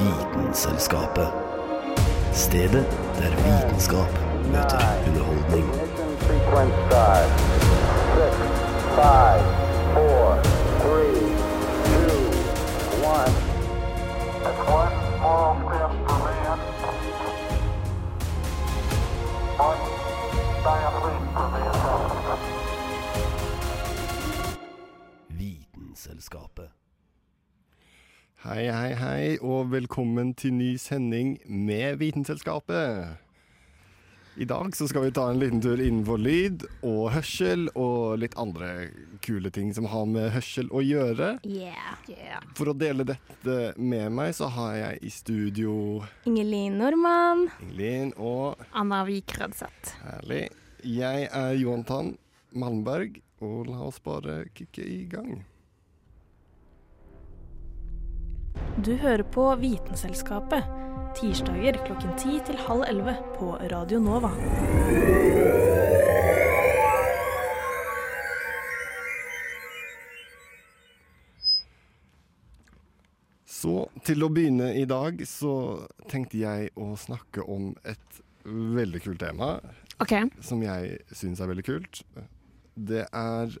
Vitenselskapet. Stedet der vitenskap møter underholdning. Six, five, four, Vitenselskapet. Hei, hei, hei, og velkommen til ny sending med Vitenselskapet. I dag så skal vi ta en liten tur innenfor lyd og hørsel og litt andre kule ting som har med hørsel å gjøre. Yeah. For å dele dette med meg, så har jeg i studio Ingelin Normann. Ingelin og Anna Vik Rødseth. Herlig. Jeg er Johantan Malmberg, og la oss bare kicke i gang. Du hører på Vitenselskapet. Tirsdager klokken 10 til halv 11 på Radio Nova. Så til å begynne i dag, så tenkte jeg å snakke om et veldig kult tema. OK. som jeg syns er veldig kult. Det er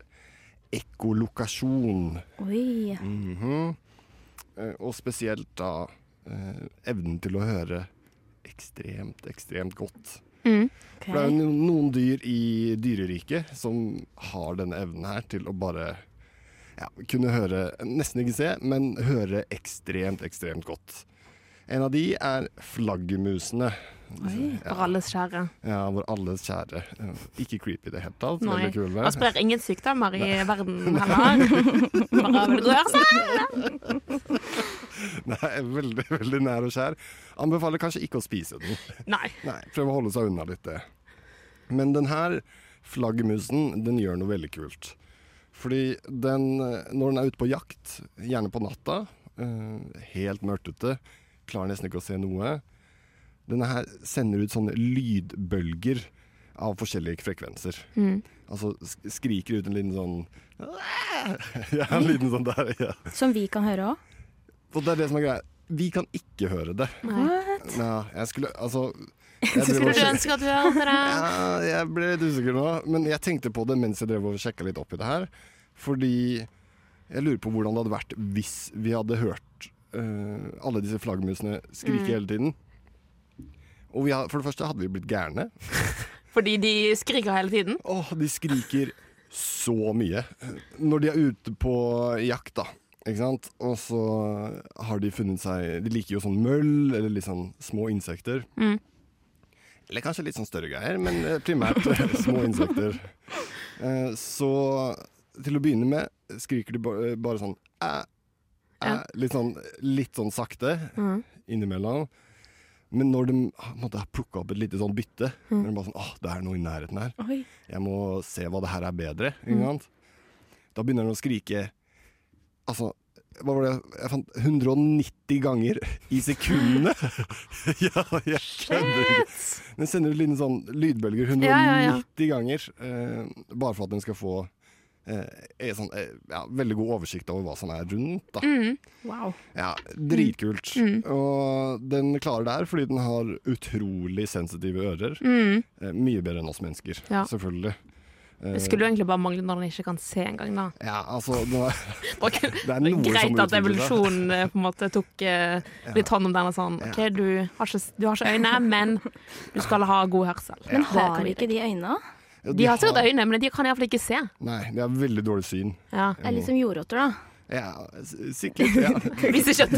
ekkolokasjon. Oi. Mhm. Eh, Og spesielt da eh, evnen til å høre ekstremt, ekstremt godt. Mm. For det er jo noen dyr i dyreriket som har denne evnen her til å bare ja, kunne høre Nesten ikke se, men høre ekstremt, ekstremt godt. En av de er flaggermusene. Oi. For alles kjære. Ja, vår alles kjære. Eh, Ikke creepy i det hele tatt. Nei. Veldig kule. Og sprer ingen sykdommer i verden heller. Bare rør seg? Nei, veldig, veldig nær og kjær. Anbefaler kanskje ikke å spise den. Nei. Nei, Prøv å holde seg unna litt det. Men den her flaggermusen, den gjør noe veldig kult. Fordi den, eh, når den er ute på jakt, gjerne på natta, eh, helt mørkt ute, klarer nesten ikke å se noe, denne her sender ut sånne lydbølger av forskjellige frekvenser. Mm. Altså skriker ut en liten sånn Ja, en liten sånn der, ja. Som vi kan høre òg. Og det er det som er greia. Vi kan ikke høre det. What? Ja, jeg skulle Altså jeg, Skulle du ønske at du hadde det? ja, jeg ble litt usikker nå, men jeg tenkte på det mens jeg drev og sjekka litt opp i det her. Fordi jeg lurer på hvordan det hadde vært hvis vi hadde hørt uh, alle disse flaggermusene skrike Mm. hele tiden. Og vi har, for det første hadde vi blitt gærne. Fordi de skriker hele tiden? Åh, de skriker så mye. Når de er ute på jakt, da. Ikke sant? Og så har de funnet seg De liker jo sånn møll, eller litt sånn små insekter. Mm. Eller kanskje litt sånn større greier, men eh, primært små insekter. Eh, Så til å begynne med skriker de eh, bare sånn æ, æ, litt, sånn, litt sånn sakte Mm. innimellom. Men når de ah, måtte ha plukka opp et lite sånn bytte, Mm. når de bare sånn åh, det er noe i nærheten her. Oi. Jeg må se hva det her er bedre. Mm. Da begynner de å skrike Altså, hva var det jeg fant? 190 ganger i sekundene! ja, jeg kødder ikke. Den sender ut liten sånn lydbølger 190 Ja, ja, ja. ganger. Eh, bare for at den skal få eh, sånn, eh, ja, veldig god oversikt over hva som er rundt. Da. Mm. Wow. Ja, Dritkult. Mm. Og den klarer det her fordi den har utrolig sensitive ører. Mm. Eh, mye bedre enn oss mennesker, Ja. selvfølgelig. Eh, Det skulle jo egentlig bare mangle når den ikke kan se engang, da. Ja, altså det er, det er noe Greit at evolusjonen eh, på en måte tok eh, litt hånd om den og sånn. OK, du har, ikke, du har ikke øyne, men du skal ha god hørsel. Men Har vi ikke de øyne? Ja, De har sikkert øyne, men de kan iallfall ikke se. Nei, de har veldig dårlig syn. Ja. Det er litt som jordrotter, da. Ja, sikkert. Ja. Hvis du at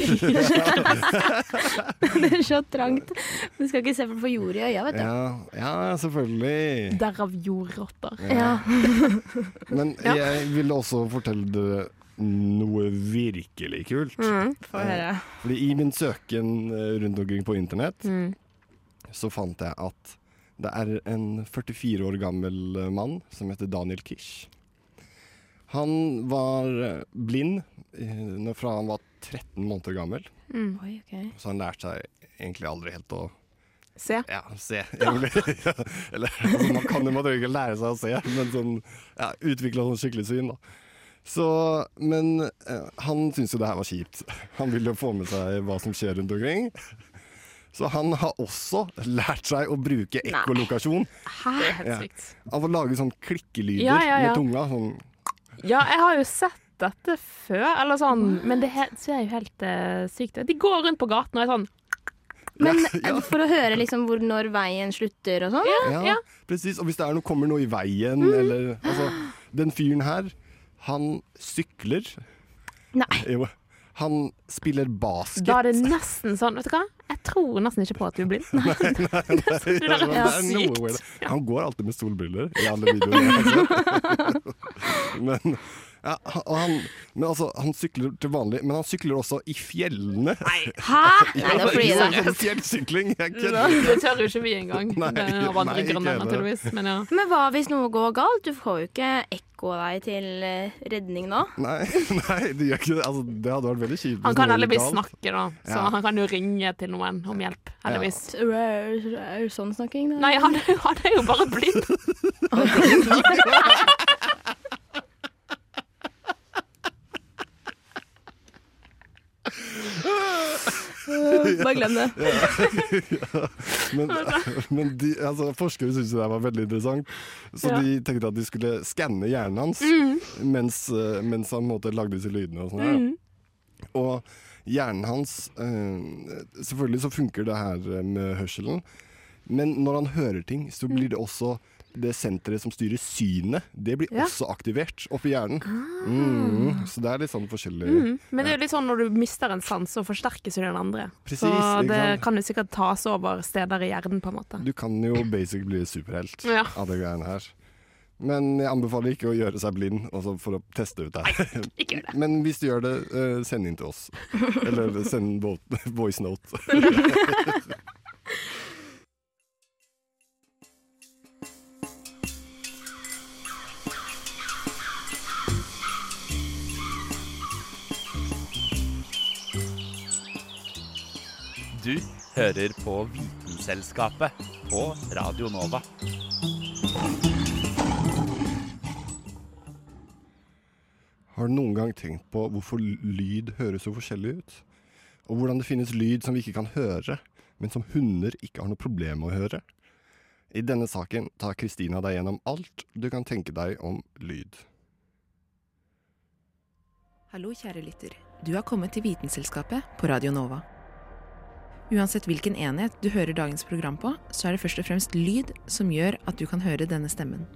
Det er så trangt. Du skal ikke se for du jord i øya, vet du. Ja, ja, selvfølgelig. Derav jordrotter. Ja. Men jeg ville også fortelle dere noe virkelig kult. Mm, Få høre. Fordi i min søken eh, rundt omkring på internett, Mm. så fant jeg at det er en 44 år gammel eh, mann som heter Daniel Kish. Han var eh, blind eh, fra han var 13 måneder gammel. Mm. Oi, okay. Så han lærte seg egentlig aldri helt å Se. Ja, se. Eller, altså, man kan jo man ikke lære seg å se, men sånn, ja, utvikle sånn skikkelig syn, da. Så, men eh, han syntes jo det her var kjipt. Han ville jo få med seg hva som skjer rundt omkring. Så han har også lært seg å bruke ekkolokasjon. Ja. Av å lage sånn klikkelyder Ja, ja, med tunga. Sånn. Ja, jeg har jo sett dette før, eller sånn, men det ser jo helt uh, sykt ut. De går rundt på gaten og er sånn Men for å høre liksom hvor når veien slutter og sånn? Ja, Ja. presis. Og hvis det er noe, kommer noe i veien, eller altså, Den fyren her, han sykler. Nei. Jo. Han spiller basket. Da er det nesten sånn Vet du hva? Jeg tror nesten ikke på at du er blind. Nei, nei, nei, nei sykt. Han går alltid med solbriller i alle videoene. Men, ja, han, men altså, han sykler til vanlig, men han sykler også i fjellene. Nei, Hæ? Nei, det flyr Sånn, det. sånn fjellsykling. Jeg kødder. Det tør jo ikke vi engang. Nei, er vandregrunner, ikke heller. naturligvis. Men ja. Men hva hvis noe går galt? Du får jo ikke ekko deg til eh, redning nå. Nei, nei, det gjør ikke det. Altså, det hadde vært veldig kjipt. Han kan heldigvis snakke, da. Så Ja. han kan jo ringe til noen om hjelp. Heldigvis. Sånn snakking? da? Nei, han er, han er jo bare blind. Bare glem det. Men, men de, altså, forskere syntes det var veldig interessant, så Ja. de tenkte at de skulle skanne hjernen hans mens, eh, mens han måtte, lagde disse lydene. Og, sånn her. og hjernen hans øh, Selvfølgelig så funker det her med hørselen, men når han hører ting, så blir det også det senteret som styrer synet, det blir Ja. også aktivert oppi hjernen. Mm, så det er litt sånn forskjellig Mm. Men det er jo litt sånn når du mister en sans, så forsterkes jo den andre. Precis, så det kan jo sikkert tas over steder i hjernen, på en måte. Du kan jo basic bli superhelt Ja. av de greiene her. Men jeg anbefaler ikke å gjøre seg blind også for å teste ut det her. Det. Men hvis du gjør det, eh, send inn til oss. Eller send vo voice note. hører på Vitenselskapet på Radio Nova. Har du noen gang tenkt på hvorfor lyd høres så forskjellig ut? Og hvordan det finnes lyd som vi ikke kan høre, men som hunder ikke har noe problem med å høre? I denne saken tar Kristina deg gjennom alt du kan tenke deg om lyd. Hallo, kjære lytter. Du har kommet til Vitenselskapet på Radio Nova. Uansett hvilken enhet du hører dagens program på, så er det først og fremst lyd som gjør at du kan høre denne stemmen.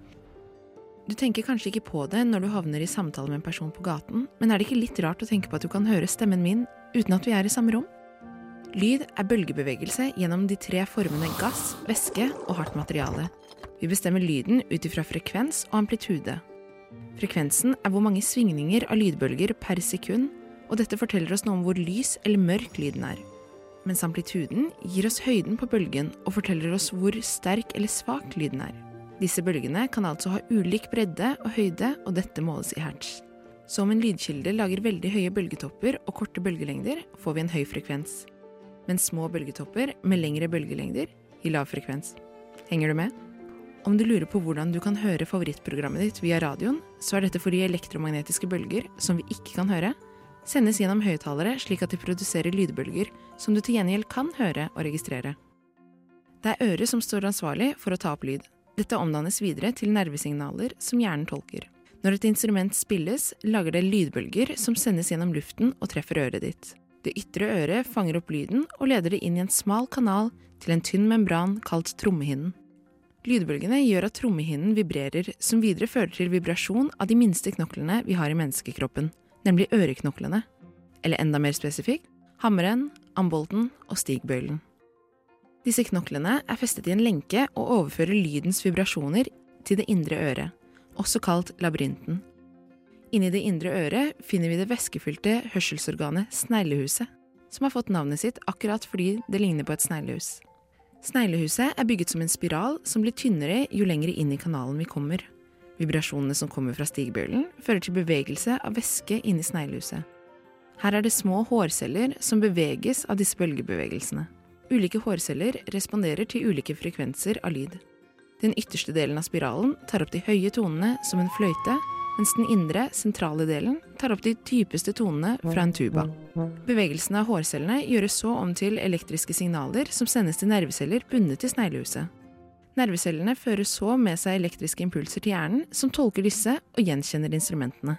Du tenker kanskje ikke på det når du havner i samtale med en person på gaten, men er det ikke litt rart å tenke på at du kan høre stemmen min uten at vi er i samme rom? Lyd er bølgebevegelse gjennom de tre formene gass, væske og hardt materiale. Vi bestemmer lyden ut ifra frekvens og amplitude. Frekvensen er hvor mange svingninger av lydbølger per sekund, og dette forteller oss noe om hvor lys eller mørk lyden er. Mens amplituden gir oss høyden på bølgen og forteller oss hvor sterk eller svak lyden er. Disse bølgene kan altså ha ulik bredde og høyde, og dette måles i hertz. Så om en lydkilde lager veldig høye bølgetopper og korte bølgelengder, får vi en høy frekvens. Men små bølgetopper med lengre bølgelengder gir lav frekvens. Henger du med? Om du lurer på hvordan du kan høre favorittprogrammet ditt via radioen, så er dette fordi elektromagnetiske bølger, som vi ikke kan høre, sendes gjennom høyttalere slik at de produserer lydbølger som du til gjengjeld kan høre og registrere. Det er øret som står ansvarlig for å ta opp lyd. Dette omdannes videre til nervesignaler som hjernen tolker. Når et instrument spilles, lager det lydbølger som sendes gjennom luften og treffer øret ditt. Det ytre øret fanger opp lyden og leder det inn i en smal kanal til en tynn membran kalt trommehinnen. Lydbølgene gjør at trommehinnen vibrerer, som videre fører til vibrasjon av de minste knoklene vi har i menneskekroppen, nemlig øreknoklene. Eller enda mer spesifikt hammeren, ambolten og stigbøylen. Disse knoklene er festet i en lenke og overfører lydens vibrasjoner til det indre øret, også kalt labyrinten. Inni det indre øret finner vi det væskefylte hørselsorganet sneglehuset, som har fått navnet sitt akkurat fordi det ligner på et sneglehus. Sneglehuset er bygget som en spiral som blir tynnere jo lenger inn i kanalen vi kommer. Vibrasjonene som kommer fra stigbøylen, fører til bevegelse av væske inni sneglehuset. Her er det små hårceller som beveges av disse bølgebevegelsene. Ulike hårceller responderer til ulike frekvenser av lyd. Den ytterste delen av spiralen tar opp de høye tonene som en fløyte, mens den indre, sentrale delen tar opp de dypeste tonene fra en tuba. Bevegelsene av hårcellene gjøres så om til elektriske signaler som sendes til nerveceller bundet til sneglehuset. Nervecellene fører så med seg elektriske impulser til hjernen, som tolker disse og gjenkjenner instrumentene.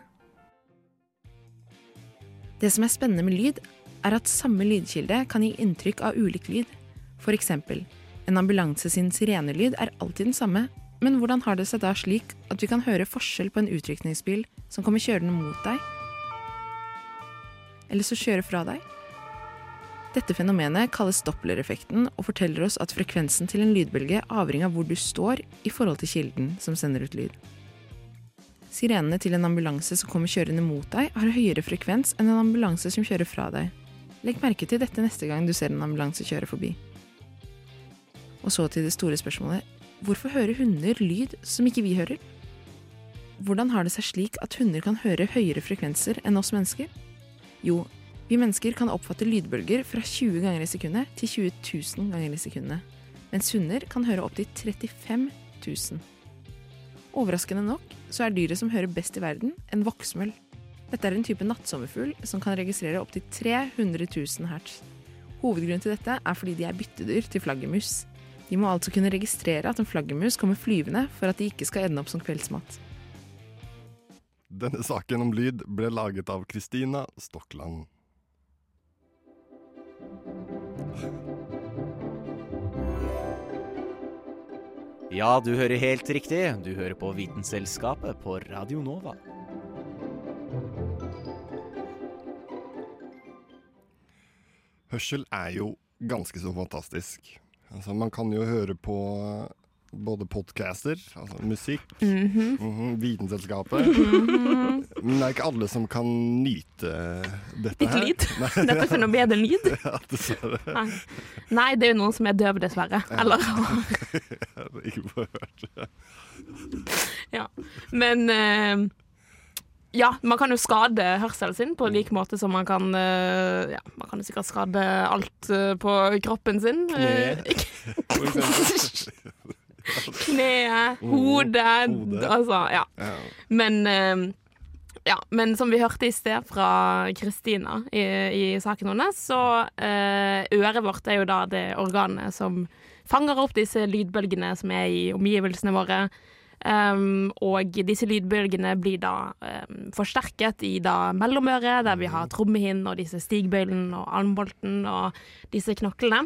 Det som er spennende med lyd, er at samme lydkilde kan gi inntrykk av ulik lyd. For eksempel, en ambulanse sin sirenelyd er alltid den samme, men hvordan har det seg da slik at vi kan høre forskjell på en utrykningsbil som kommer kjørende mot deg, eller som kjører fra deg? Dette fenomenet kalles dopplereffekten og forteller oss at frekvensen til en lydbølge avhenger av hvor du står i forhold til kilden som sender ut lyd. Sirenene til en ambulanse som kommer kjørende mot deg, har høyere frekvens enn en ambulanse som kjører fra deg. Legg merke til dette neste gang du ser en ambulanse kjøre forbi. Og så til det store spørsmålet hvorfor hører hunder lyd som ikke vi hører? Hvordan har det seg slik at hunder kan høre høyere frekvenser enn oss mennesker? Jo, vi mennesker kan oppfatte lydbølger fra 20 ganger i sekundet til 20 000 ganger i sekundet, mens hunder kan høre opptil 35 000. Overraskende nok så er dyret som hører best i verden, en voksmøll. Dette er en type nattsommerfugl som kan registrere opptil 300 000 hertz. Hovedgrunnen til dette er fordi de er byttedyr til flaggermus. De må altså kunne registrere at en flaggermus kommer flyvende for at de ikke skal ende opp som kveldsmat. Denne saken om lyd ble laget av Kristina Stokland. Ja, du hører helt riktig. Du hører på Vitenselskapet på Radio Nova. Hørsel er jo ganske så fantastisk. Altså, man kan jo høre på både podcaster, altså musikk, Mhm. mhm, Vitenselskapet. Mhm. Men det er ikke alle som kan nyte dette Ditt her. lyd. Nei. Dette bedre lyd. Ja, dessverre. Nei. Nei, det er jo noen som er døve, dessverre. Eller har ikke fått hørt. Ja. Men uh, ja, man kan jo skade hørselen sin på lik måte som man kan eh, Ja, man kan jo sikkert skade alt eh, på kroppen sin. Eksempel. Kneet, hodet, Hodet. altså ja. Ja. Men eh, ja, men som vi hørte i sted fra Kristina i, i saken hennes, så eh, øret vårt er jo da det organet som fanger opp disse lydbølgene som er i omgivelsene våre. Um, og disse lydbølgene blir da um, forsterket i da mellomøret, der vi har trommehinnen og disse stigbøylene og armbolten og disse knoklene.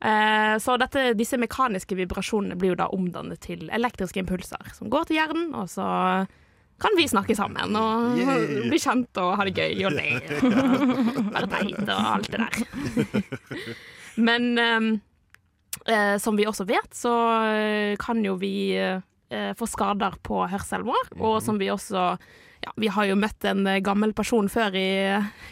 Eh, så dette, disse mekaniske vibrasjonene blir jo da omdannet til elektriske impulser, som går til hjernen, og så kan vi snakke sammen og Yay. bli kjent og ha det gøy og le. Være teit og alt det der. Men ehm, eh, som vi også vet, så eh, kan jo vi eh, få skader på hørselen vår, og som vi også ja, Vi har jo møtt en eh, gammel person før i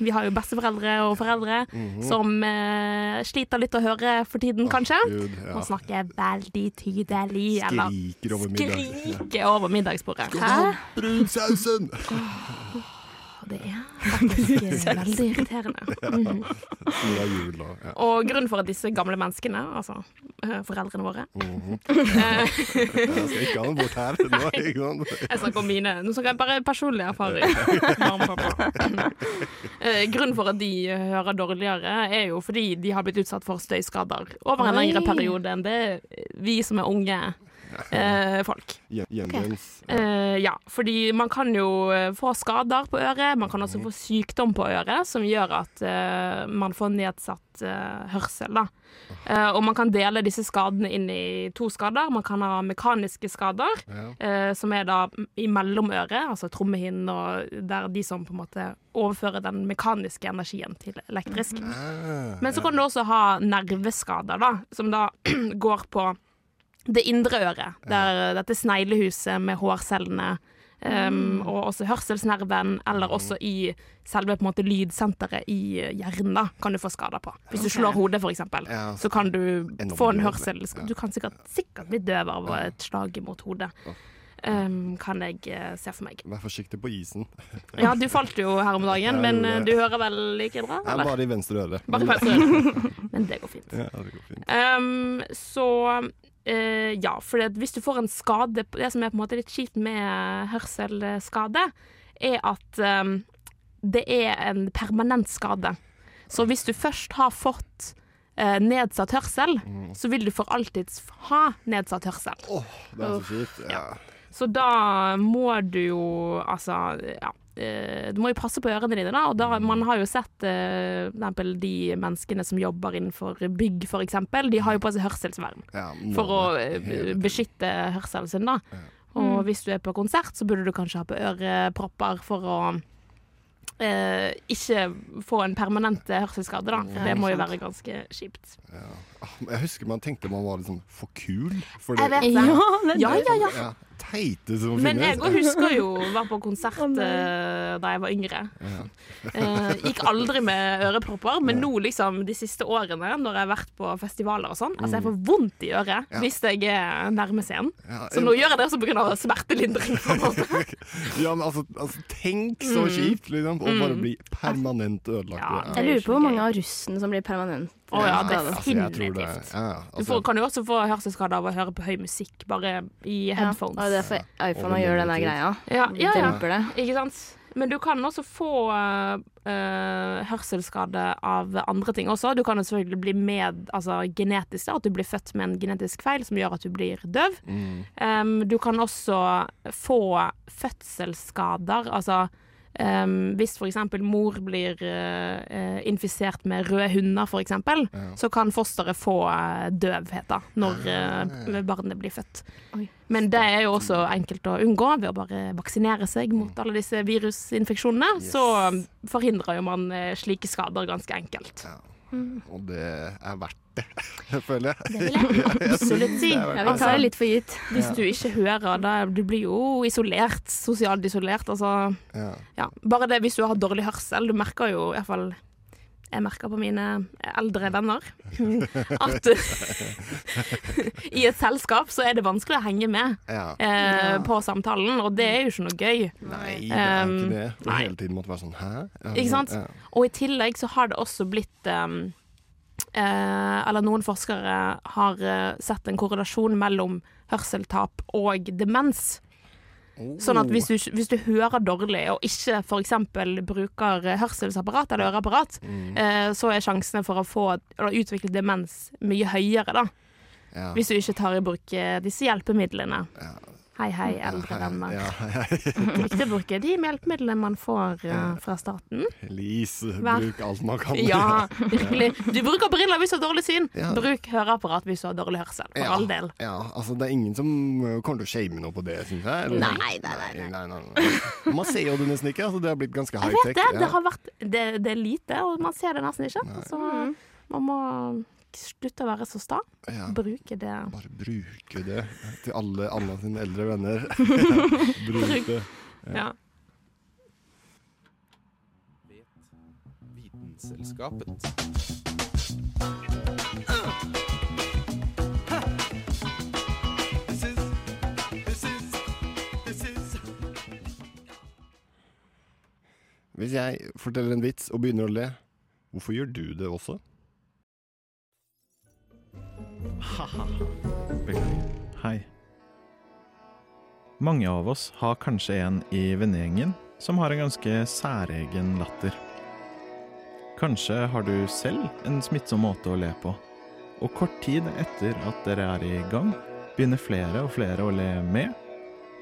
Vi har jo besteforeldre og foreldre Mhm. som eh, sliter litt å høre for tiden, kanskje. Gud, ja. Og snakker veldig tydelig. eller Skriker over middag. Skriker over middagsbordet. Hæ? Brunsausen! Det er faktisk veldig irriterende. Mhm. Det er jul ja. Og grunnen for at disse gamle menneskene, altså eh, foreldrene våre mm -hmm. Jeg skal ikke ha noe bort her. Nå? Jeg snakker om mine Nå snakker jeg bare personlig erfaring. Eh, Grunnen for at de hører dårligere, er jo fordi de har blitt utsatt for støyskader over en lengre periode enn det vi som er unge eh, folk. Gjenvinnes. Eh, ja, fordi man kan jo eh, få skader på øret, man kan også få sykdom på øret, som gjør at eh, man får nedsatt eh, hørsel. Da. Eh, og man kan dele disse skadene inn i to skader. Man kan ha mekaniske skader, eh, som er da i mellomøret, altså trommehinnen, og der de som på en måte overfører den mekaniske energien til elektrisk. Men så kan du også ha nerveskader, da, som da går på det indre øret, der dette sneglehuset med hårcellene, um, og også hørselsnerven, eller også i selve på en måte lydsenteret i hjernen, da, kan du få skader på. Hvis du slår hodet, eksempel, Ja, så kan du få en hørsel Du kan sikkert, sikkert bli døv av et slag mot hodet. Um, kan jeg uh, se for meg. Vær forsiktig på isen. Ja, du falt jo her om dagen, men eh, du hører vel like bra? Eller? Bare i venstre øre. Men det går fint. Ja, det går fint. Um, så eh, ja, for hvis du får en skade Det som er på en måte litt kjipt med hørselsskade, er at um, det er en permanent skade. Så hvis du først har fått uh, nedsatt hørsel, så vil du for alltid ha nedsatt hørsel. Åh, Det er så kjipt. Ja. Så da må du jo altså ja. Eh, Du må jo passe på ørene dine, da. Og da, man har jo sett uh, eksempel de menneskene som jobber innenfor bygg, for eksempel. De har jo på seg hørselsvern Ja, for å det. tiden. beskytte hørselen sin, da. Og hvis du er på konsert, så burde du kanskje ha på ørepropper for å uh, ikke få en permanent hørselsskade, da. For det må jo være ganske kjipt. Ja. Jeg husker man tenkte man var litt liksom for kul. For Jeg vet det. Ja, ja, ja. ja. Teite som Men finnes. jeg òg husker jo å være på konsert eh, da jeg var yngre. Eh, gikk aldri med ørepropper, men nå liksom de siste årene, når jeg har vært på festivaler og sånn, altså jeg får vondt i øret Ja. hvis jeg er nærme scenen. Ja, Så nå gjør jeg det også pga. smertelindring. på en måte. Ja, men altså, altså tenk så Mm. kjipt, liksom. Å bare Mm. bli permanent ødelagt. Jeg lurer på hvor mange av russen som blir permanent. Å ja, skada. Altså, jeg det definitivt. ja, altså, Du altså, får, kan jo også få hørselsskade av å høre på høy musikk, bare i headphones. Ja, og det er for iPhone gjør den denne greia. Ja, ja, ja. Ikke sant? Men du kan også få eh, hørselsskade av andre ting også. Du kan jo selvfølgelig bli med altså genetisk, da, at du blir født med en genetisk feil som gjør at du blir døv. mm. Um, du kan også få fødselsskader, altså um, hvis eksempel mor blir eh, infisert med røde hunder, for eksempel, så kan fosteret få eh, døvhet da, når uh, barnet blir født. Men det er jo også enkelt å unngå ved å bare vaksinere seg mot alle disse virusinfeksjonene. Så um, forhindrer jo man slike skader ganske enkelt. Og det er verdt det, føler jeg. Det vil jeg absolutt si. Jeg vil tar det litt for gitt. Hvis Ja. du ikke hører, da du blir jo isolert, sosialt isolert. Altså, Ja. ja. Bare det hvis du har dårlig hørsel. Du merker jo i hvert fall Jeg merker på mine eldre venner at i et selskap så er det vanskelig å henge med Ja. eh, på samtalen, og det er jo ikke noe gøy. Nei, det er Um, ikke det. Du nei. hele tiden måtte være sånn Hæ? Ja, Ikke sant? Ja. Og i tillegg så har det også blitt um, eh, Eller noen forskere har eh, sett en korrelasjon mellom hørseltap og demens. Sånn at hvis du, hvis du hører dårlig og ikke f.eks. bruker hørselsapparat eller øreapparat, Mm. eh, så er sjansene for å få eller utvikle demens mye høyere, da. Ja. Hvis du ikke tar i bruk eh, disse hjelpemidlene. Hei, hei, eldre Ja, ja. Viktig å bruke de hjelpemidlene man får uh, fra staten. Lise, bruk alt man kan. Ja, virkelig. Du bruker briller hvis du har dårlig syn. Bruk høreapparat hvis du har dårlig hørsel, for all del. Ja, altså Det er ingen som uh, kommer til å shame noe på det, syns jeg. Nei, nei, nei, nei, nei, nei. Man ser jo det nesten ikke. Altså, det har blitt ganske Jeg vet high-tech. det. Det, vært, det, det er lite, og man ser det nesten ikke. Så man må slutte å være så sta. Ja. Bruke det. Bare bruke det til alle alle sine eldre venner. Bruk- det. Ja. Vitenselskapet. Hvis jeg forteller en vits og begynner å le, hvorfor gjør du det også? Beklager. Hei. Mange av oss har kanskje en i vennegjengen som har en ganske særegen latter. Kanskje har du selv en smittsom måte å le på, og kort tid etter at dere er i gang, begynner flere og flere å le med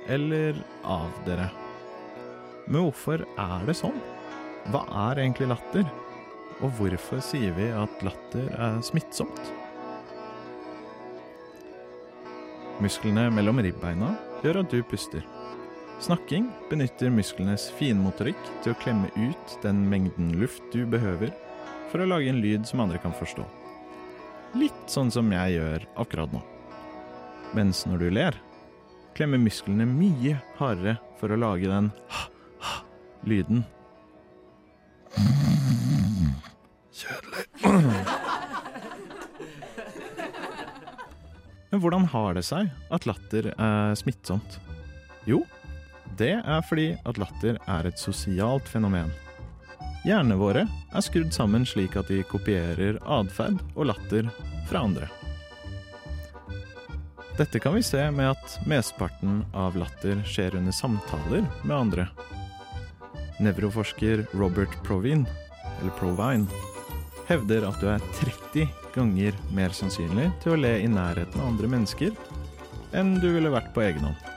eller av dere. Men hvorfor er det sånn? Hva er egentlig latter? Og hvorfor sier vi at latter er smittsomt? Musklene mellom ribbeina gjør at du puster. Snakking benytter musklenes finmotorikk til å klemme ut den mengden luft du behøver for å lage en lyd som andre kan forstå. Litt sånn som jeg gjør akkurat nå. Mens når du ler, klemmer musklene mye hardere for å lage den ha-ha-lyden. Kjedelig. Men hvordan har det seg at latter er smittsomt? Jo, det er fordi at latter er et sosialt fenomen. Hjernene våre er skrudd sammen slik at de kopierer atferd og latter fra andre. Dette kan vi se med at mesteparten av latter skjer under samtaler med andre. Nevroforsker Robert Provine, eller Provine, hevder at du er 30 ganger mer sannsynlig til å le i nærheten av andre mennesker enn du ville vært på egen hånd.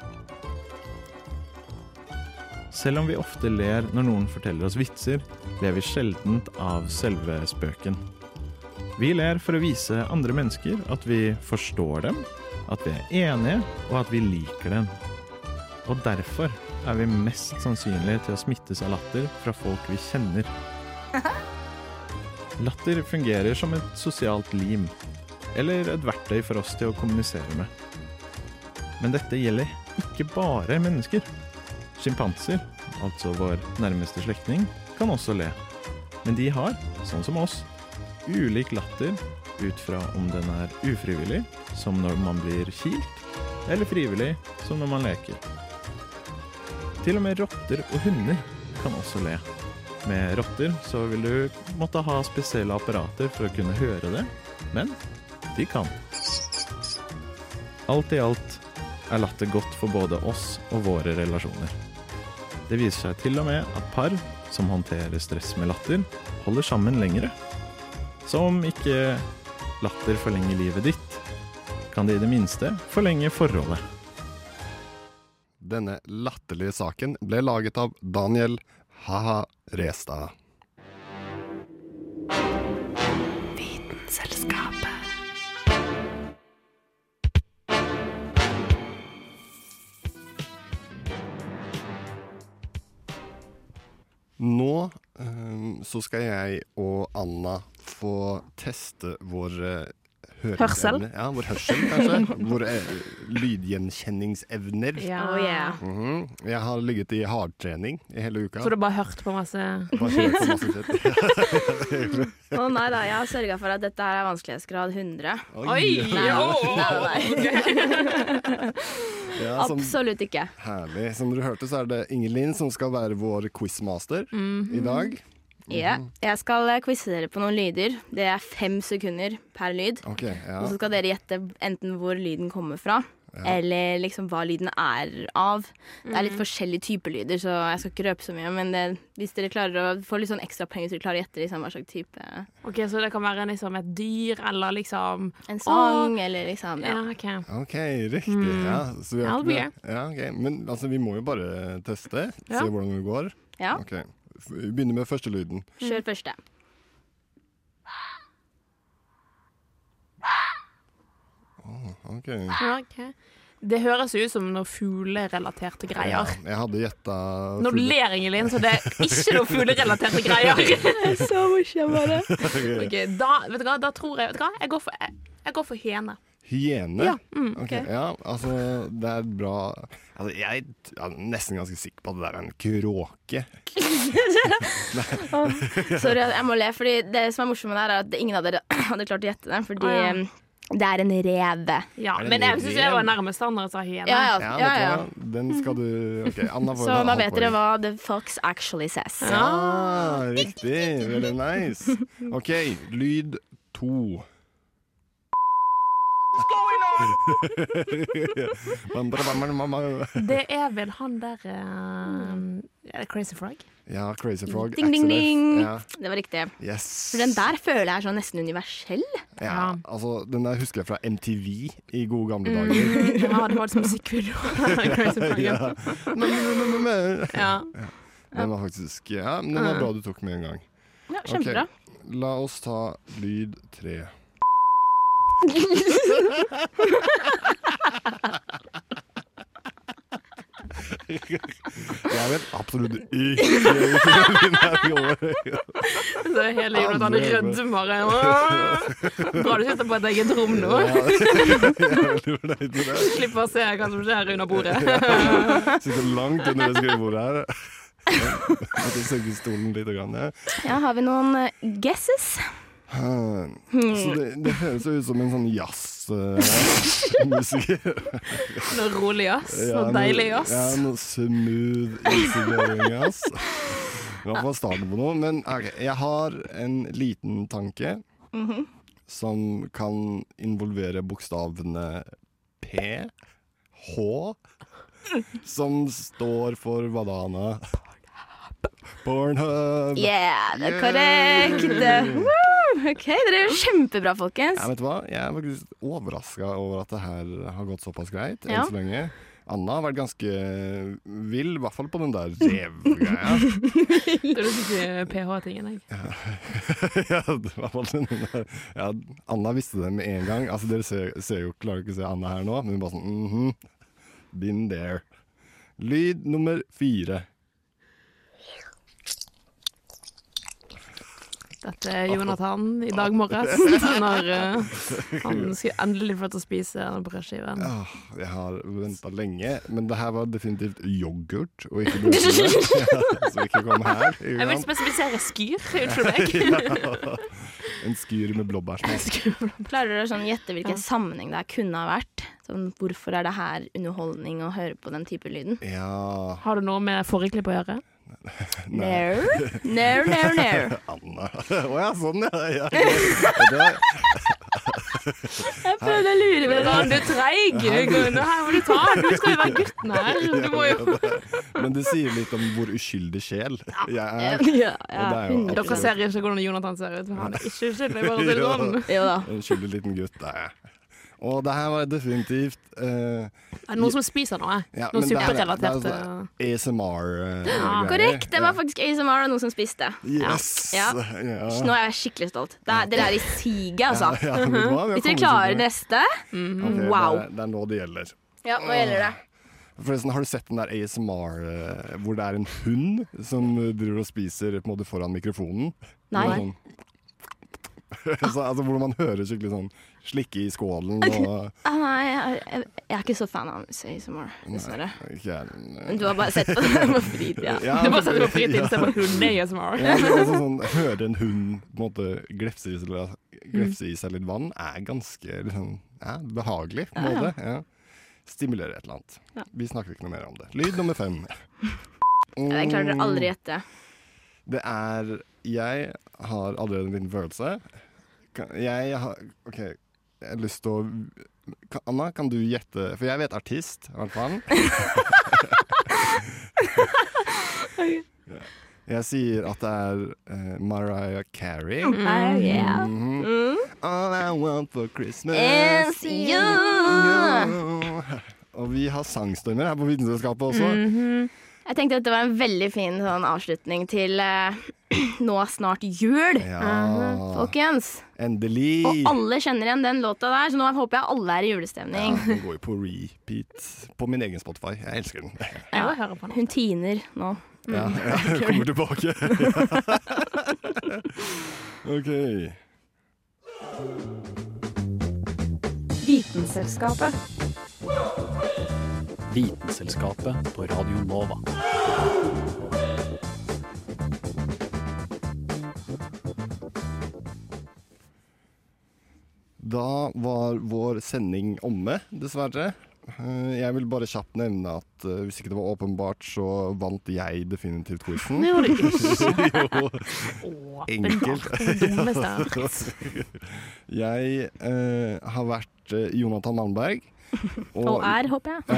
Selv om vi ofte ler når noen forteller oss vitser, ler vi sjeldent av selve spøken. Vi ler for å vise andre mennesker at vi forstår dem, at vi er enige, og at vi liker dem. Og derfor er vi mest sannsynlige til å smittes av latter fra folk vi kjenner. Latter fungerer som et sosialt lim, eller et verktøy for oss til å kommunisere med. Men dette gjelder ikke bare mennesker. Sjimpanser, altså vår nærmeste slektning, kan også le. Men de har, sånn som oss, ulik latter ut fra om den er ufrivillig, som når man blir kilt, eller frivillig, som når man leker. Til og med rotter og hunder kan også le. Med rotter så vil du måtte ha spesielle apparater for å kunne høre det, men de kan. Alt i alt er latter godt for både oss og våre relasjoner. Det viser seg til og med at par som håndterer stress med latter, holder sammen lengre. Så om ikke latter forlenger livet ditt, kan det i det minste forlenge forholdet. Denne latterlige saken ble laget av Daniel Haha Restad. Nå eh, så skal jeg og Anna få teste vår eh, Hørsel? Ja, vår hørsel, kanskje. Våre eh, lydgjenkjenningsevner. Ja. Oh, yeah. -hmm. Jeg har ligget i hardtrening i hele uka. Så du har bare hørt på masse Bare hørt på masse shit. Å nei da, jeg har sørga for at dette her er vanskelighetsgrad 100. Oi! Nei, nei, nei. Ja, som- Absolutt ikke. Herlig. Som dere hørte, så er det Ingelin som skal være vår quizmaster Mhm. i dag. Ja, jeg skal eh, quize dere på noen lyder. Det er fem sekunder per lyd. Okay, ja. Og så skal dere gjette enten hvor lyden kommer fra, Ja. eller liksom hva lyden er av. Det er litt Mhm. forskjellige typer lyder, så jeg skal ikke røpe så mye. Men det, hvis dere klarer å få litt sånn ekstra penger, hvis dere klarer å gjette liksom, hva slags type Ok, Så det kan være liksom et dyr, eller liksom En sang, Åh. eller liksom Ja, ja. ok. OK, riktig. Mm. Ja, så vi har ikke ja, ok. Men altså, vi må jo bare teste, Ja. se hvordan det går. Ja. Ok, Vi begynner med første lyden. Kjør første. Oh, okay. ok. Det høres ut som noe fuglerelaterte Ja, greier. jeg hadde gjetta Når du ler, Ingelin, så det er ikke noe fuglerelaterte greier. så morsom Okay. Okay, da, vet du hva, da tror jeg Vet du hva, jeg går for, jeg, jeg går for hyene. Hyene? Ja, mm, okay. Okay. ja, altså, det er bra altså, Jeg er nesten ganske sikker på at det der er en kråke. Sorry, jeg må le, fordi det som er morsomt med det, her er at ingen av dere hadde klart å gjette det. Fordi Å, ja. um, det er en rev. Ja, men jeg syns jeg var nærmest standard sa hyene. Ja, ja, Ja, ja? Den skal du OK, Anna får Så da vet dere hva the fox actually says. Ja, riktig. Veldig nice. OK, lyd to. Det er vel han der uh, Crazy Frog? Ja, Crazy Frog. Ding, ding, ding. Ja. Det var riktig. Yes. For den der føler jeg er sånn nesten universell. Ja, altså, den der husker jeg fra MTV i gode gamle Mm. dager. Ja, det var liksom musikkvideo. Crazy Frog. Ja. Men. Ja. Den var faktisk Ja, den var bra du tok med en gang. Ja, kjempebra. Okay. La oss ta lyd tre. Jeg vet absolutt ikke hvilken den går. Så hele Jonathan rødmer. Bra du sitter på et eget rom nå. Jeg er. Slipper å se hva som skjer under bordet. Sitter langt under det skrivebordet her. Måtte senke stolen litt. Grann, ja. Ja, har vi noen eh, guesses? Hmm. Hmm. Så det, det høres jo ut som en sånn jazzmusiker. Noe rolig jazz. Noe deilig jazz. Ja, noe smooth insulering jazz. I hvert fall starten på noe. Men okay, jeg har en liten tanke Mhm. som kan involvere bokstavene P, H, som står for hva da, Anna? Pornhub. Yeah, det er korrekt! Woo! OK, dere gjør kjempebra, folkens. Ja, vet du hva? Jeg er faktisk overraska over at det her har gått såpass greit enn Ja. så lenge. Anna har vært ganske vill, i hvert fall på den der revgreia. Det er ikke pH-tingen, jeg. ja, det var i hvert fall den der. ja, Anna visste det med en gang. Altså, dere ser, ser jo, klarer ikke å se Anna her nå, men hun bare sånn mhm. Been there. Lyd nummer fire. Dette er Jonathan i dag morges, når uh, han skulle endelig få til å spise den brødskiven. Ja, jeg har venta lenge, men det her var definitivt yoghurt og ikke brødskive. Så ikke kom her. Jeg vil spesifisere skyr, unnskyld meg. ja. En skyr med blåbærsmak. Klarer du å sånn gjette hvilken sammenheng det kunne ha vært? Sånn, hvorfor er det her underholdning å høre på den type lyden? Ja Har det noe med forrige å gjøre? No, no, no, no. Anna. Å ja, sånn, ja. ja. Jeg prøvde å lure meg. Ran, du er treig. Her må du ta den. Du skal jo være gutten her. Du må jo Men det sier litt om hvor uskyldig sjel jeg er. Ja, jo Dere absolutt ser ikke hvordan Jonathan ser ut. Han er ikke uskyldig, bare å si det sånn. Jo da. En uskyldig liten gutt er jeg. Og det her var definitivt uh, Er det noen som spiser noe? ja, Noe er- supperelatert? det er sånn ASMR-greier. Ja, korrekt. Det var faktisk ASMR og noen som spiste. Yes! Ja. Ja. Nå er jeg skikkelig stolt. Det er, dere er i siget, altså. Hva? Vi Hvis dere klarer neste Ok, Wow. Det er, det er nå det gjelder. Ja, nå gjelder det? Forresten, Har du sett den der ASMR eh, hvor det er en hund som eh, driver og spiser på en måte foran mikrofonen? Nei. Sånn, altså, altså Hvor man hører skikkelig sånn slikke i skålen og Ah, nei, jeg, jeg, jeg er ikke så fan av Say Some More, dessverre. Du har bare sett på det på fritida. Ja, Du bare setter på fritiden ja. og ser på hunde-ASMR. Ja, sånn, Høre en hund på en måte glefse i, seg- glefse i seg litt vann, er ganske liksom, ja, behagelig. på en Ja, ja. måte. Ja. Stimulerer et eller annet. Ja. Vi snakker ikke noe mer om det. Lyd nummer fem. Jeg klarer aldri gjette. Det er Jeg har allerede en liten følelse. Jeg har OK, jeg har lyst til å Anna, kan du gjette? For jeg vet artist, i hvert fall. Jeg sier at det er uh, Mariah Carey. Mm. Oh, yeah. Mhm. Mm. All I want for Christmas Is you. you. Og vi har sangstormer her på Vitenskapet også. -hmm. Jeg tenkte at det var en veldig fin sånn avslutning til uh, nå snart jul, Ja. folkens. Endelig. Og alle kjenner igjen den låta der, så nå håper jeg alle er i julestemning. Ja, den går jo på repeat på min egen Spotify. Jeg elsker den. Den. Hun tiner nå. Ja, Mm. ja, jeg kommer tilbake. OK. Vitenselskapet. Vitenselskapet på Radio Nova. Da var vår sending omme, dessverre. Eh, Jeg vil bare kjapt nevne at eh, hvis ikke det var åpenbart, så vant jeg definitivt quizen. Det gjorde du ikke. jo. Enkelt. Jeg eh, har vært Jonathan Malmberg. Og er, håper jeg.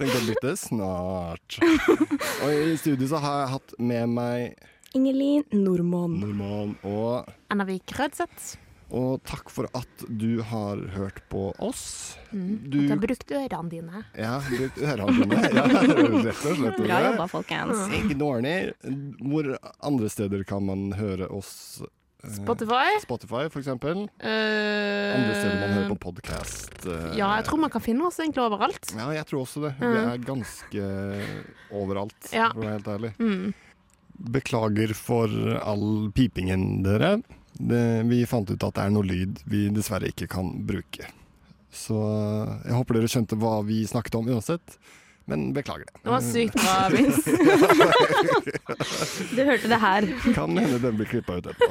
Tenk å bytte snart. Og i studio så har jeg hatt med meg Ingelin Normann. Normann og Anna Vik Rødseth. Og takk for at du har hørt på oss. Mm. Du Du har brukt ørene dine. Ja, brukt ørene dine. Ja, rett og slett. Bra jobba, folkens. Dårlig. Hvor andre steder kan man høre oss? eh, Spotify. Spotify, for eksempel. Eh, Andre steder man hører på podkast. Ja, jeg tror man kan finne oss egentlig overalt. Ja, jeg tror også det. Vi er ganske overalt, Ja. for å være helt ærlig. Mm. Beklager for all pipingen, dere. Det, vi fant ut at det er noe lyd vi dessverre ikke kan bruke. Så jeg håper dere skjønte hva vi snakket om uansett. Men beklager det. Det var sykt bra, Vince. Du hørte det her. Kan hende den blir klippa ut etterpå.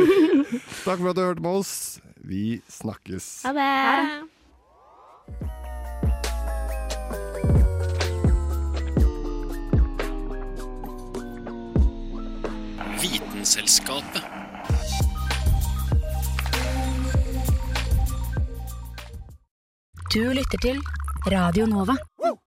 Takk for at du hørte med oss. Vi snakkes. Ha det. Vitenselskapet. Du lytter til Radio Nova.